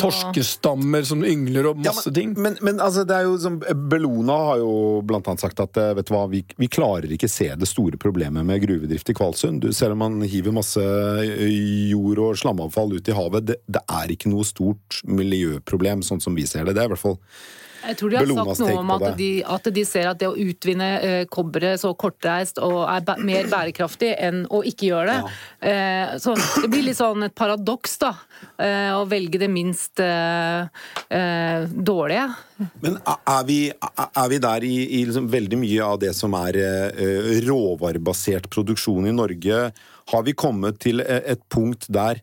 torskestammer som yngler og masse ja, men, ting. Men, men, altså, det er jo som Bellona har jo blant annet sagt at eh, vet du hva, vi, vi klarer ikke se det store problemet med gruvedrift i Kvalsund. Du, selv om man hiver masse eh, jord og slamavfall ut i havet, det, det er ikke noe stort miljøproblem, sånn som vi ser det. Det er i hvert fall Jeg tror de har sagt noe om at de, at de ser at det å utvinne eh, kobberet så kortreist og er bæ mer bærekraftig enn å ikke gjøre det. Eh, så det blir litt sånn et paradoks, da. Eh, å velge det minst eh, eh, dårlige. Men er- vi, er- vi der i, i liksom veldig mye av det som er eh, råvarebasert produksjon i Norge? Har vi kommet til et punkt der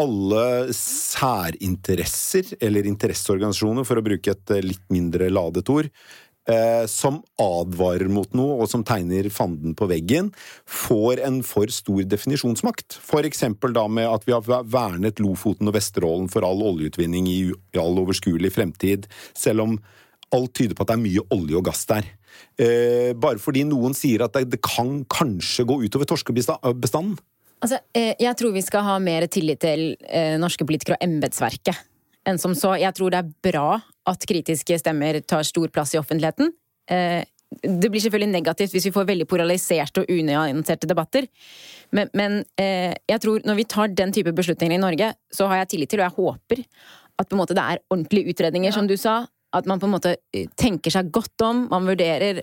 alle særinteresser, eller interesseorganisasjoner, for å bruke et eh, litt mindre ladet ord, eh, som advarer mot noe, og som tegner fanden på veggen, får en for stor definisjonsmakt. For eksempel da med at vi har vernet Lofoten og Vesterålen for all oljeutvinning i, all overskuelig fremtid, selv om alt tyder på at det er mye olje og gass der. Eh, bare fordi noen sier at det, det kan kanskje gå utover torskebestanden. Altså, eh, jeg tror vi skal ha mer tillit til eh, norske politikere og embetsverket enn som så. Jeg tror det er bra at kritiske stemmer tar stor plass i offentligheten. Eh, det blir selvfølgelig negativt hvis vi får veldig polariserte og unyanserte debatter. Men, men jeg tror når vi tar den type beslutninger i Norge, så har jeg tillit til, og jeg håper, at det er ordentlige utredninger, som du sa. At man på en måte tenker seg godt om, man vurderer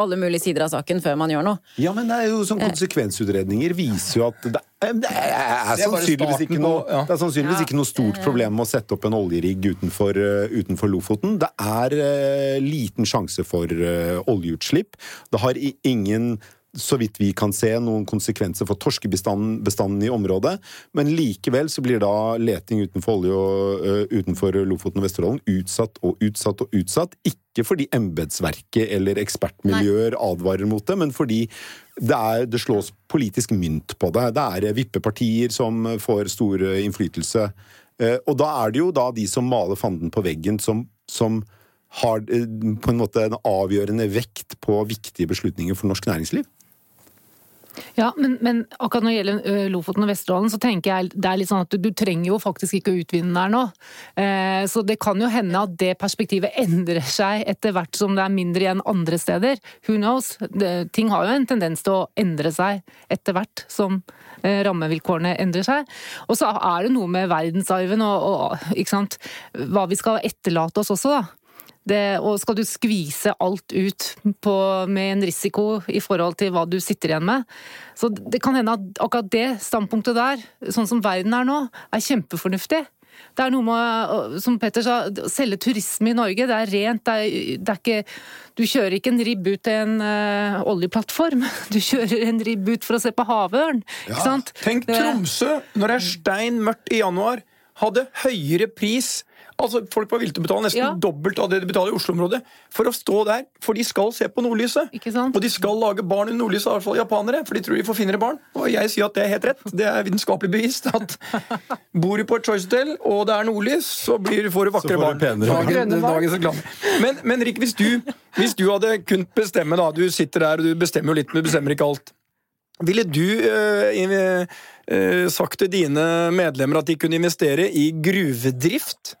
alle mulige sider av saken før man gjør noe. Ja, men det er jo sånn konsekvensutredninger viser jo at det er, det er, Det er sannsynligvis, ikke noe, ja. det er sannsynligvis ikke noe stort problem med å sette opp en oljerigg utenfor, eh, utenfor Lofoten. Det er uh, liten sjanse for uh, oljeutslipp. Det har ingen så vidt vi kan se, noen konsekvenser for torskebestanden i området. Men likevel så blir da leting utenfor, olje og, uh, utenfor Lofoten og Vesterålen utsatt og utsatt og utsatt. Ikke fordi embetsverket eller ekspertmiljøer advarer mot det, men fordi det, er, det slås politisk mynt på det. Det er vippepartier som får stor innflytelse. Uh, Og da er det jo da de som maler fanden på veggen, som, som har på en måte en avgjørende vekt på viktige beslutninger for norsk næringsliv. Ja, men, men akkurat når det gjelder Lofoten og Vesterålen, så tenker jeg det er litt sånn at du, trenger jo faktisk ikke å utvinne der nå. Eh, så det kan jo hende at det perspektivet endrer seg etter hvert som det er mindre igjen andre steder. Who knows? Ting har jo en tendens til å endre seg etter hvert som eh, rammevilkårene endrer seg. Og så er det noe med verdensarven og, og hva vi skal etterlate oss også, da. Det, og skal du skvise alt ut på, med en risiko i forhold til hva du sitter igjen med. Så det kan hende at akkurat det standpunktet der, sånn som verden er nå, er kjempefornuftig. Det er noe med, som Petter sa, å selge turisme i Norge. Det er rent, det er, det er ikke Du kjører ikke en ribb ut til en eh, oljeplattform. Du kjører en ribb ut for å se på havørn. Sant? Tenk Tromsø, når det er stein mørkt i januar, hadde høyere pris Altså, Folk var villige til å betale nesten Ja. dobbelt av det de betaler i Oslo-området for å stå der, for de skal se på nordlyset. Ikke sant? Og de skal lage barn under nordlyset, i hvert fall japanere, for de tror de får finere barn. Og jeg sier at det er helt rett. Det er vitenskapelig bevist at bor du på et Choice Hotel, og det er nordlys, så blir, får du vakre får du barn. penere barn. Dagen- dagens. Men, men Rik, hvis du, hvis du hadde kunnet bestemme, da, du sitter der og du bestemmer jo litt, men du bestemmer ikke alt. Ville du øh, i- eh, sagt til dine medlemmer at de kunne investere i gruvedrift?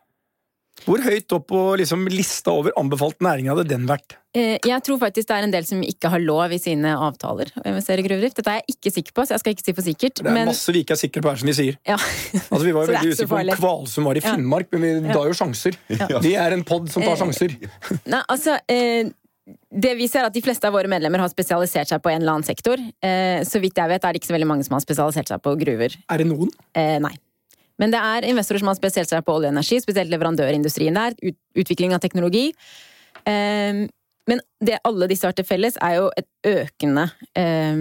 Hvor høyt opp på liksom, lista over anbefalt næring hadde den vært? Eh, Jeg tror faktisk det er en del som ikke har lov i sine avtaler å investere i gruvedrift. Dette er jeg ikke sikker på, så jeg skal ikke si for sikkert. Det er Men masse vi ikke er sikre på, her, som vi sier. ja. Altså, vi var jo er veldig usikre på om. Kvalsund var i Ja. Finnmark, men vi ga jo sjanser. Vi er en pod som tar sjanser. Nei, altså eh, det vi ser er at De fleste av våre medlemmer har spesialisert seg på en eller annen sektor. Eh, så vidt jeg vet er det ikke så veldig mange som har spesialisert seg på gruver. Er det noen? Eh, nei. Men det er investorer som har spesielt seg på olje og energi, spesielt leverandørindustrien der. Utvikling av teknologi. Eh, men det alle disse har til felles, er jo et økende eh,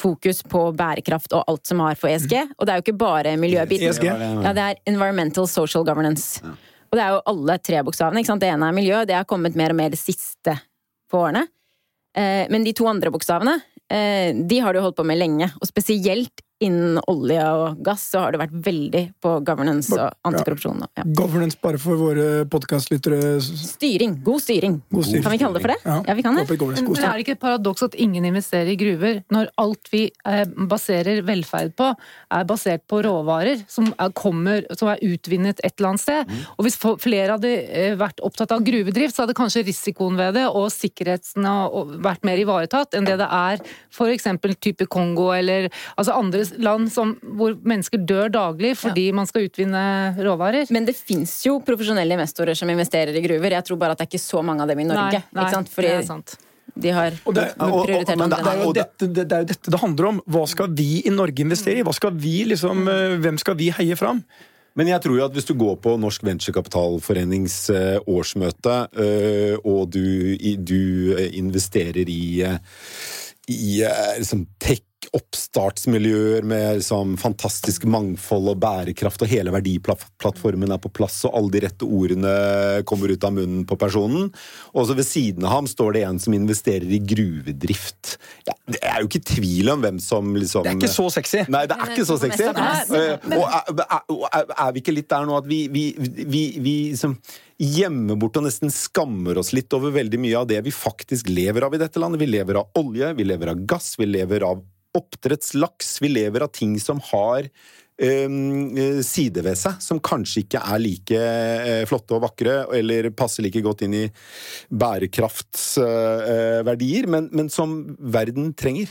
fokus på bærekraft og alt som har for ESG. Og det er jo ikke bare miljøbiten. ESG? Ja, det er Environmental Social Governance. Og det er jo alle tre bokstavene. ikke sant? Det ene er miljø, det har kommet mer og mer det siste på årene. Eh, Men de to andre bokstavene, eh, de har du holdt på med lenge. Og spesielt innen olje og gass så har det vært veldig på governance og antikorrupsjon. Ja. Governance bare for våre podkastlyttere. Styring. God styring. God styring. Kan vi kalle det for det? Ja, vi kan det. Men er det ikke et paradoks at ingen investerer i gruver, når alt vi eh, baserer velferd på, er basert på råvarer som er, kommer, som er utvinnet et eller annet sted? Og hvis flere hadde eh, vært opptatt av gruvedrift, så hadde kanskje risikoen ved det og sikkerheten vært mer ivaretatt enn det det er f.eks. type Kongo eller altså andre land som, hvor mennesker dør daglig fordi man skal utvinne råvarer. Men det fins jo profesjonelle investorer som investerer i gruver. Jeg tror bare at det er ikke så mange av dem i Norge. Nei, nei, ikke sant? Fordi det er sant. de har Og det- og- og- prioritert det andre Det er, jo det- dette, det, det er jo dette det handler om. Hva skal vi i Norge investere i? Hva skal vi liksom, eh, hvem skal vi heie fram? Men jeg tror jo at hvis du går på Norsk Venturekapitalforenings eh, årsmøte, eh, og du, du investerer i, i liksom, liksom tech-oppstartsmiljøer med liksom fantastisk mangfold og bærekraft, og hele verdiplattformen er på plass, og alle de rette ordene kommer ut av munnen på personen. Og så ved siden av ham står det en som investerer i gruvedrift. Ja, det er jo ikke tvil om hvem som liksom Det er ikke så sexy. Nei, det er ikke så sexy. Eh, Og er, er, er- vi ikke litt der nå at vi, vi, vi, vi liksom gjemmer bort og nesten skammer oss litt over veldig mye av det vi faktisk lever av i dette landet? Vi lever av olje, vi lever av gass, vi lever av oppdrettslaks. Vi lever av ting som har eh, side ved seg, som kanskje ikke er like eh, flotte og vakre, eller passer like godt inn i bærekraftsverdier, men, men som verden trenger.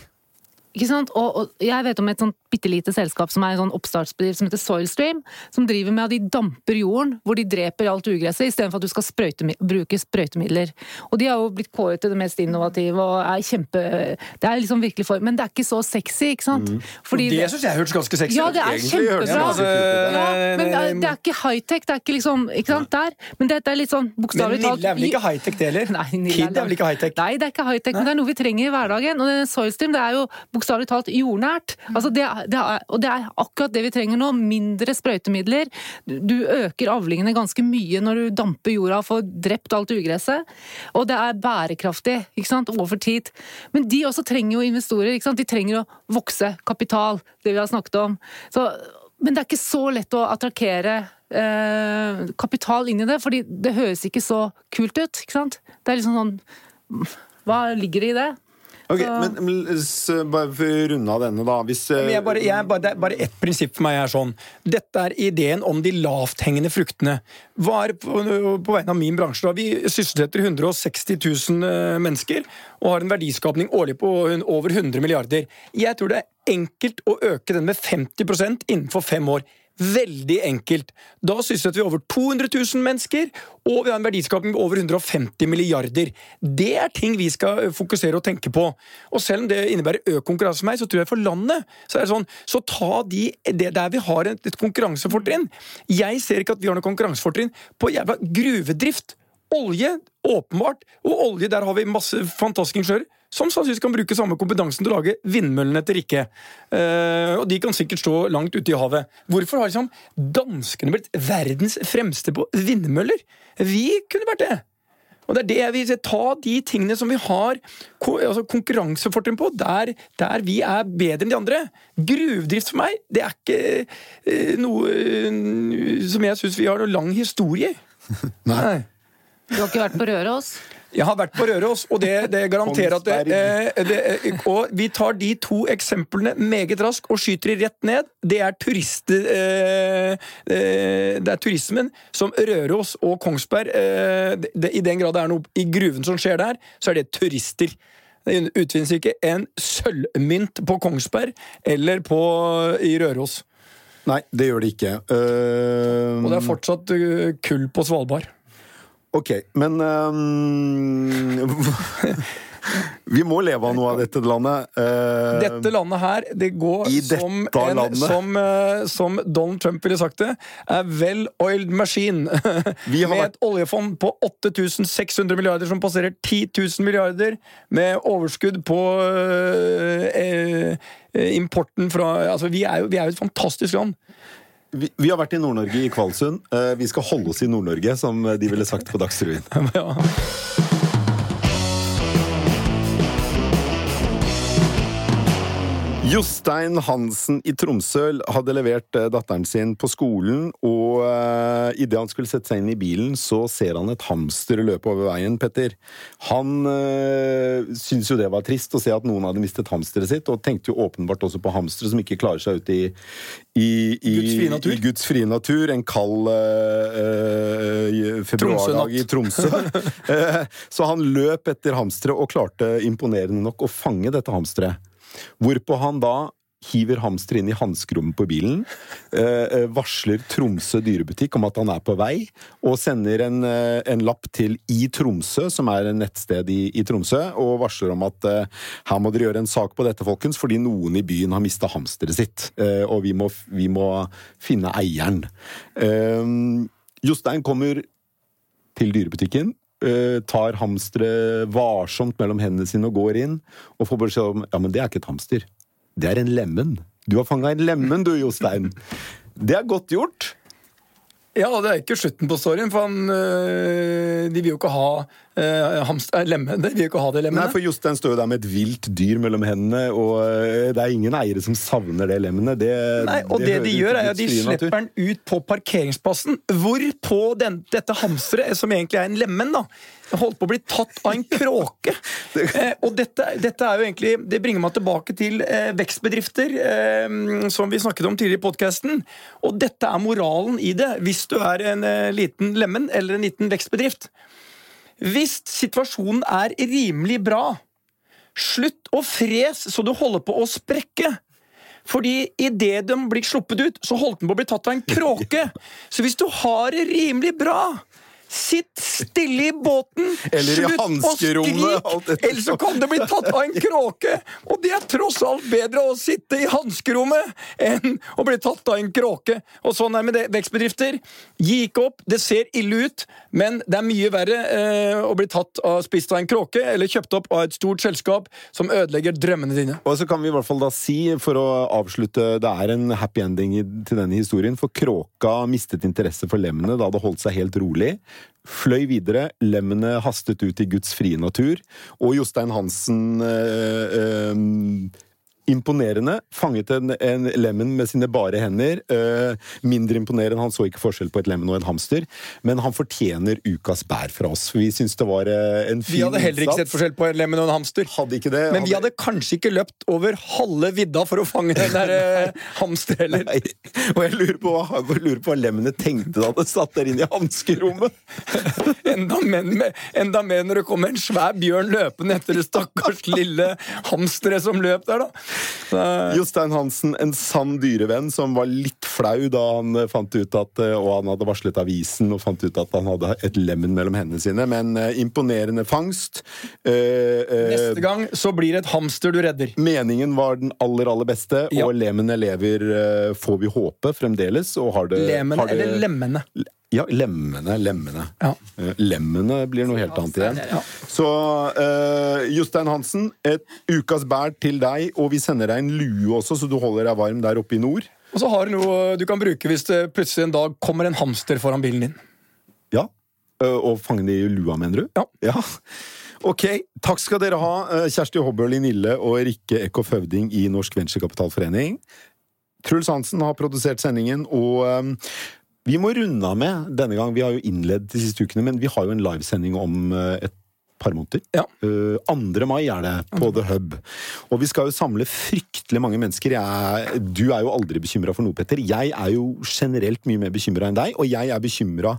Ikke sant? Og, og jeg vet om et sånt bitte lite selskap som er en sånn oppstartsbedrift som heter Soilstream, som driver med at de damper jorden hvor de dreper alt ugresset, istedenfor at du skal sprøyte, bruke sprøytemidler. Og de har jo blitt kåret til det mest innovative og er kjempe Det er liksom virkelig for Men det er ikke så sexy, ikke sant? Fordi det syns jeg hørtes ganske sexy Ja, det er kjempebra. ut, Ja, men det er, det er ikke high-tech, det er ikke liksom Ikke sant, der. Men dette er litt sånn Men bokstavelig talt Nille er vel ikke high-tech, det heller? Nei, Nille Kid er vel ikke high-tech? Nei, det er ikke high-tech, men det er noe vi trenger i hverdagen. Og Soilstream det er jo bokstavelig talt jordnært. Altså, det, det er, og det er akkurat det vi trenger nå. Mindre sprøytemidler. Du øker avlingene ganske mye når du damper jorda og får drept alt ugresset. Og det er bærekraftig ikke sant, over tid. Men de også trenger jo investorer. Ikke sant? De trenger å vokse. Kapital, det vi har snakket om. Så, men det er ikke så lett å attrakkere eh, kapital inn i det, fordi det høres ikke så kult ut. ikke sant? Det er liksom sånn Hva ligger det i det? Ok, Så- men, bare for å runde av denne, da. Hvis eh, Men jeg bare, jeg, bare, det er bare ett prinsipp for meg er sånn. Dette er ideen om de lavthengende fruktene. Hva er på, på vegne av min bransje? da? Vi sysselsetter 160 000 eh, mennesker og har en verdiskapning årlig på over 100 milliarder. Jeg tror det er enkelt å øke den med 50% innenfor fem år. Veldig enkelt. Da sysselsetter vi over 200 000 mennesker, og vi har en verdiskapning på over 150 milliarder. Det er ting vi skal eh, fokusere og tenke på. Og selv om det innebærer økt konkurranse for meg, så tror jeg for landet så er det sånn, så ta de det der vi har et konkurransefortrinn. Jeg ser ikke at vi har noe konkurransefortrinn på jævla gruvedrift. Olje, åpenbart. Og olje, der har vi masse fantastiske ingeniører som sannsynligvis kan bruke samme kompetansen til å lage vindmøllene til Rikke. Uh, og de kan sikkert stå langt ute i havet. Hvorfor har liksom danskene blitt verdens fremste på vindmøller? Vi kunne vært det. Og det er det jeg vil si. Ta de tingene som vi har altså konkurransefortrinn på, der, der vi er bedre enn de andre. Gruvedrift for meg, det er ikke eh, noe eh, som jeg syns vi har noe lang historie i. Nei. Du har ikke vært på Røros? Jeg har vært på Røros, og det, det garanterer at det, eh, det, eh, Og vi tar de to eksemplene meget raskt og skyter de rett ned. Det er turister eh, Det er turismen som Røros og Kongsberg I den grad det er noe i gruven som skjer der, så er det turister. Det utvinnes ikke en sølvmynt på Kongsberg eller på, i Røros. Nei, det gjør det ikke. Uh, Og det er fortsatt kull på Svalbard. Ok, men um, Vi må leve av noe av dette landet. Uh, Dette landet her, det går som, en, som, uh, som Donald Trump ville sagt det, er well-oiled machine. Vi har med vært- et oljefond på 8600 milliarder som passerer 10 000 milliarder, med overskudd på uh, importen fra Altså, vi er jo, vi er jo et fantastisk land. Vi, vi har vært i Nord-Norge, i Kvalsund. Eh, vi skal holde oss i Nord-Norge, som de ville sagt på Dagsrevyen. ja. Jostein Hansen i Tromsø hadde levert eh, datteren sin på skolen, og uh, idet han skulle sette seg inn i bilen, så ser han et hamster løpe over veien, Petter. Han uh, syntes jo det var trist å se at noen hadde mistet hamsteret sitt, og tenkte jo åpenbart også på hamstere som ikke klarer seg ute i, i, i, Guds frie natur. i Guds frie natur. En kald uh, uh, februardag i Tromsø. uh, så han løp etter hamsteret og klarte imponerende nok å fange dette hamsteret. Hvorpå han da hiver hamster inn i hanskerommet på bilen, eh, eh, varsler Tromsø dyrebutikk om at han er på vei, og sender en, eh, en lapp til I Tromsø, som er en nettsted i, i Tromsø, og varsler om at eh, her må dere gjøre en sak på dette, folkens, fordi noen i byen har mista hamsteret sitt, eh, og vi må, vi må finne eieren. Eh, Jostein kommer til dyrebutikken, tar hamsteret varsomt mellom hendene sine og går inn, og får beskjed om ja, men det er ikke et hamster. Det er en lemen. Du har fanga en lemen, du, Jostein. Det er godt gjort. Ja, det er ikke slutten på storyen, for han, øh, de vil jo ikke ha øh, hamster, øh, lemme, vil jo ikke ha det Nei, lemmene. for Jostein står jo der med et vilt dyr mellom hendene, og eh, det er ingen eiere som savner det lemmenet. Det, Nei, og det, det de gjør, er at de natur. slipper den ut på parkeringsplassen. Hvorpå den, dette hamsteret, som egentlig er en lemen, da, holdt på å bli tatt av en kråke. eh, og dette, dette er jo egentlig Det bringer meg tilbake til eh, vekstbedrifter, eh, som vi snakket om tidligere i podkasten. Og dette er moralen i det, hvis du er en eh, liten lemen eller en liten vekstbedrift. Hvis situasjonen er rimelig bra, slutt å fres så du holder på å sprekke. Fordi idet de blir sluppet ut, så holdt den på å bli tatt av en kråke. Så hvis du har det rimelig bra Sitt stille i båten! Eller i hanskerommet, Ellers så kan det bli tatt av en kråke! Og det er tross alt bedre å sitte i hanskerommet enn å bli tatt av en kråke. Og sånn er det med det. vekstbedrifter. Gi ikke opp. Det ser ille ut, men det er mye verre eh, å bli tatt av, spist av en kråke eller kjøpt opp av et stort selskap som ødelegger drømmene dine. Og så kan vi i hvert fall da si, for å avslutte, det er en happy ending til denne historien, for kråka mistet interesse for lemmene da det holdt seg helt rolig. Fløy videre, lemmene hastet ut i Guds frie natur, og Jostein Hansen øh, eh, Imponerende. Fanget en, en lemen med sine bare hender. Uh, mindre imponerende, han så ikke forskjell på et lemen og en hamster. Men han fortjener ukas bær fra oss. for Vi syns det var uh, en fin Vi hadde heller ikke sett forskjell på en lemen og en hamster. Hadde ikke det. Men vi hadde kanskje ikke løpt over halve vidda for å fange den der uh, hamster heller. Nei. Og jeg lurer på, hva, lurer på hva lemmene tenkte da det satt der inne i hanskerommet. Enda med- enda mer når det kommer en svær bjørn løpende etter det stakkars lille hamsteret som løp der, da. Jostein Hansen, en sann dyrevenn som var litt flau da han eh, fant ut at eh, Og han hadde varslet avisen og fant ut at han hadde et lemen mellom hendene sine. Men eh, imponerende fangst. Neste gang så blir det et hamster du redder. Meningen var den aller, aller beste, Ja. og lemene lever, får vi håpe, fremdeles. Og har det, Lemen har det, eller lemmene. Ja, lemmene. Lemmene. Ja. Eh, Lemmene blir noe helt annet igjen. Så uh, Jostein Hansen, et ukas bær til deg, og vi sender deg en lue også, så du holder deg varm der oppe i nord. Og så har du noe du kan bruke hvis det plutselig en dag kommer en hamster foran bilen din. Ja. Eh, og fange det i lua, mener du? Ja. Ok, takk skal dere ha, Kjersti Hobbøl i Nille og Rikke Eckhoff Høvding i Norsk Venturekapitalforening. Truls Hansen har produsert sendingen, og vi må runde av med denne gang. Vi har jo innledd de siste ukene, men vi har jo en livesending om eh, et par måneder. Ja. Eh, 2. mai er det på The Hub. Og vi skal jo samle fryktelig mange mennesker. Jeg, du er jo aldri bekymra for noe, Petter. Jeg er jo generelt mye mer bekymra enn deg, og jeg er bekymra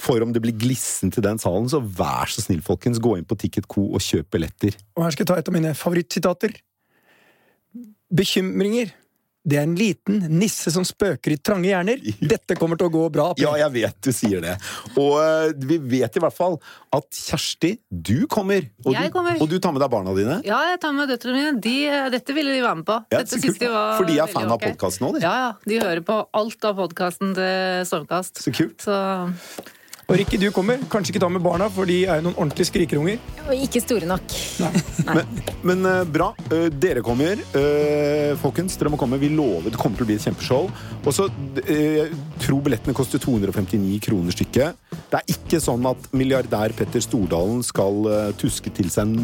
for om det blir glissent i den salen. Så vær så snill, folkens, gå inn på Ticketco og kjøp billetter. Og her skal jeg ta et av mine favorittsitater. Bekymringer. Det er en liten nisse som spøker i trange hjerner. Dette kommer til å gå bra. Ja, jeg vet du sier det. Og eh, vi vet i hvert fall at Kjersti, du kommer. Og, Jeg du, kommer. og du tar med deg barna dine. Ja, jeg tar med døtrene mine. De, dette ville de være med på. Ja, Dette så synes de var For de er fan av ok. podkasten òg, de. Ja, ja. De hører på alt av podkasten til Stormkast. Så kult. Så Og Rikke, du kommer. Kanskje ikke ta med barna, for de er jo noen ordentlige skrikerunger. Og ikke store nok. Men, men eh, bra. Eh, dere kommer. Eh, folkens, dere må komme. Vi lover det kommer til å bli et kjempeshow. Og så tror billettene koster 259 kroner stykket. Det er ikke sånn at milliardær Petter Stordalen skal tuske til seg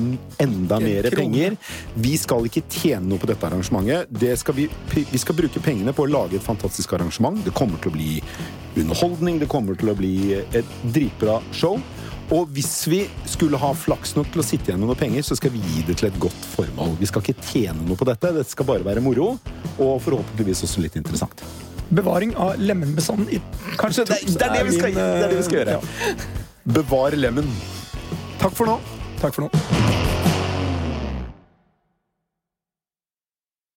enda mer penger. Vi skal ikke tjene noe på dette arrangementet. Det skal vi, vi skal bruke pengene på å lage et fantastisk arrangement. Det kommer til å bli underholdning, det kommer til å bli et dritbra show. Og hvis vi skulle ha flaks nok til å sitte igjen med noe penger, så skal vi gi det til et godt formål. Vi skal ikke tjene noe på dette, Dette skal bare være moro, og forhåpentligvis også litt interessant. Bevaring av lemenbestanden i Kanskje det, det, er, det, vi skal, det er det vi skal gjøre. Ja. Bevar lemmen. Takk for nå. Takk for nå.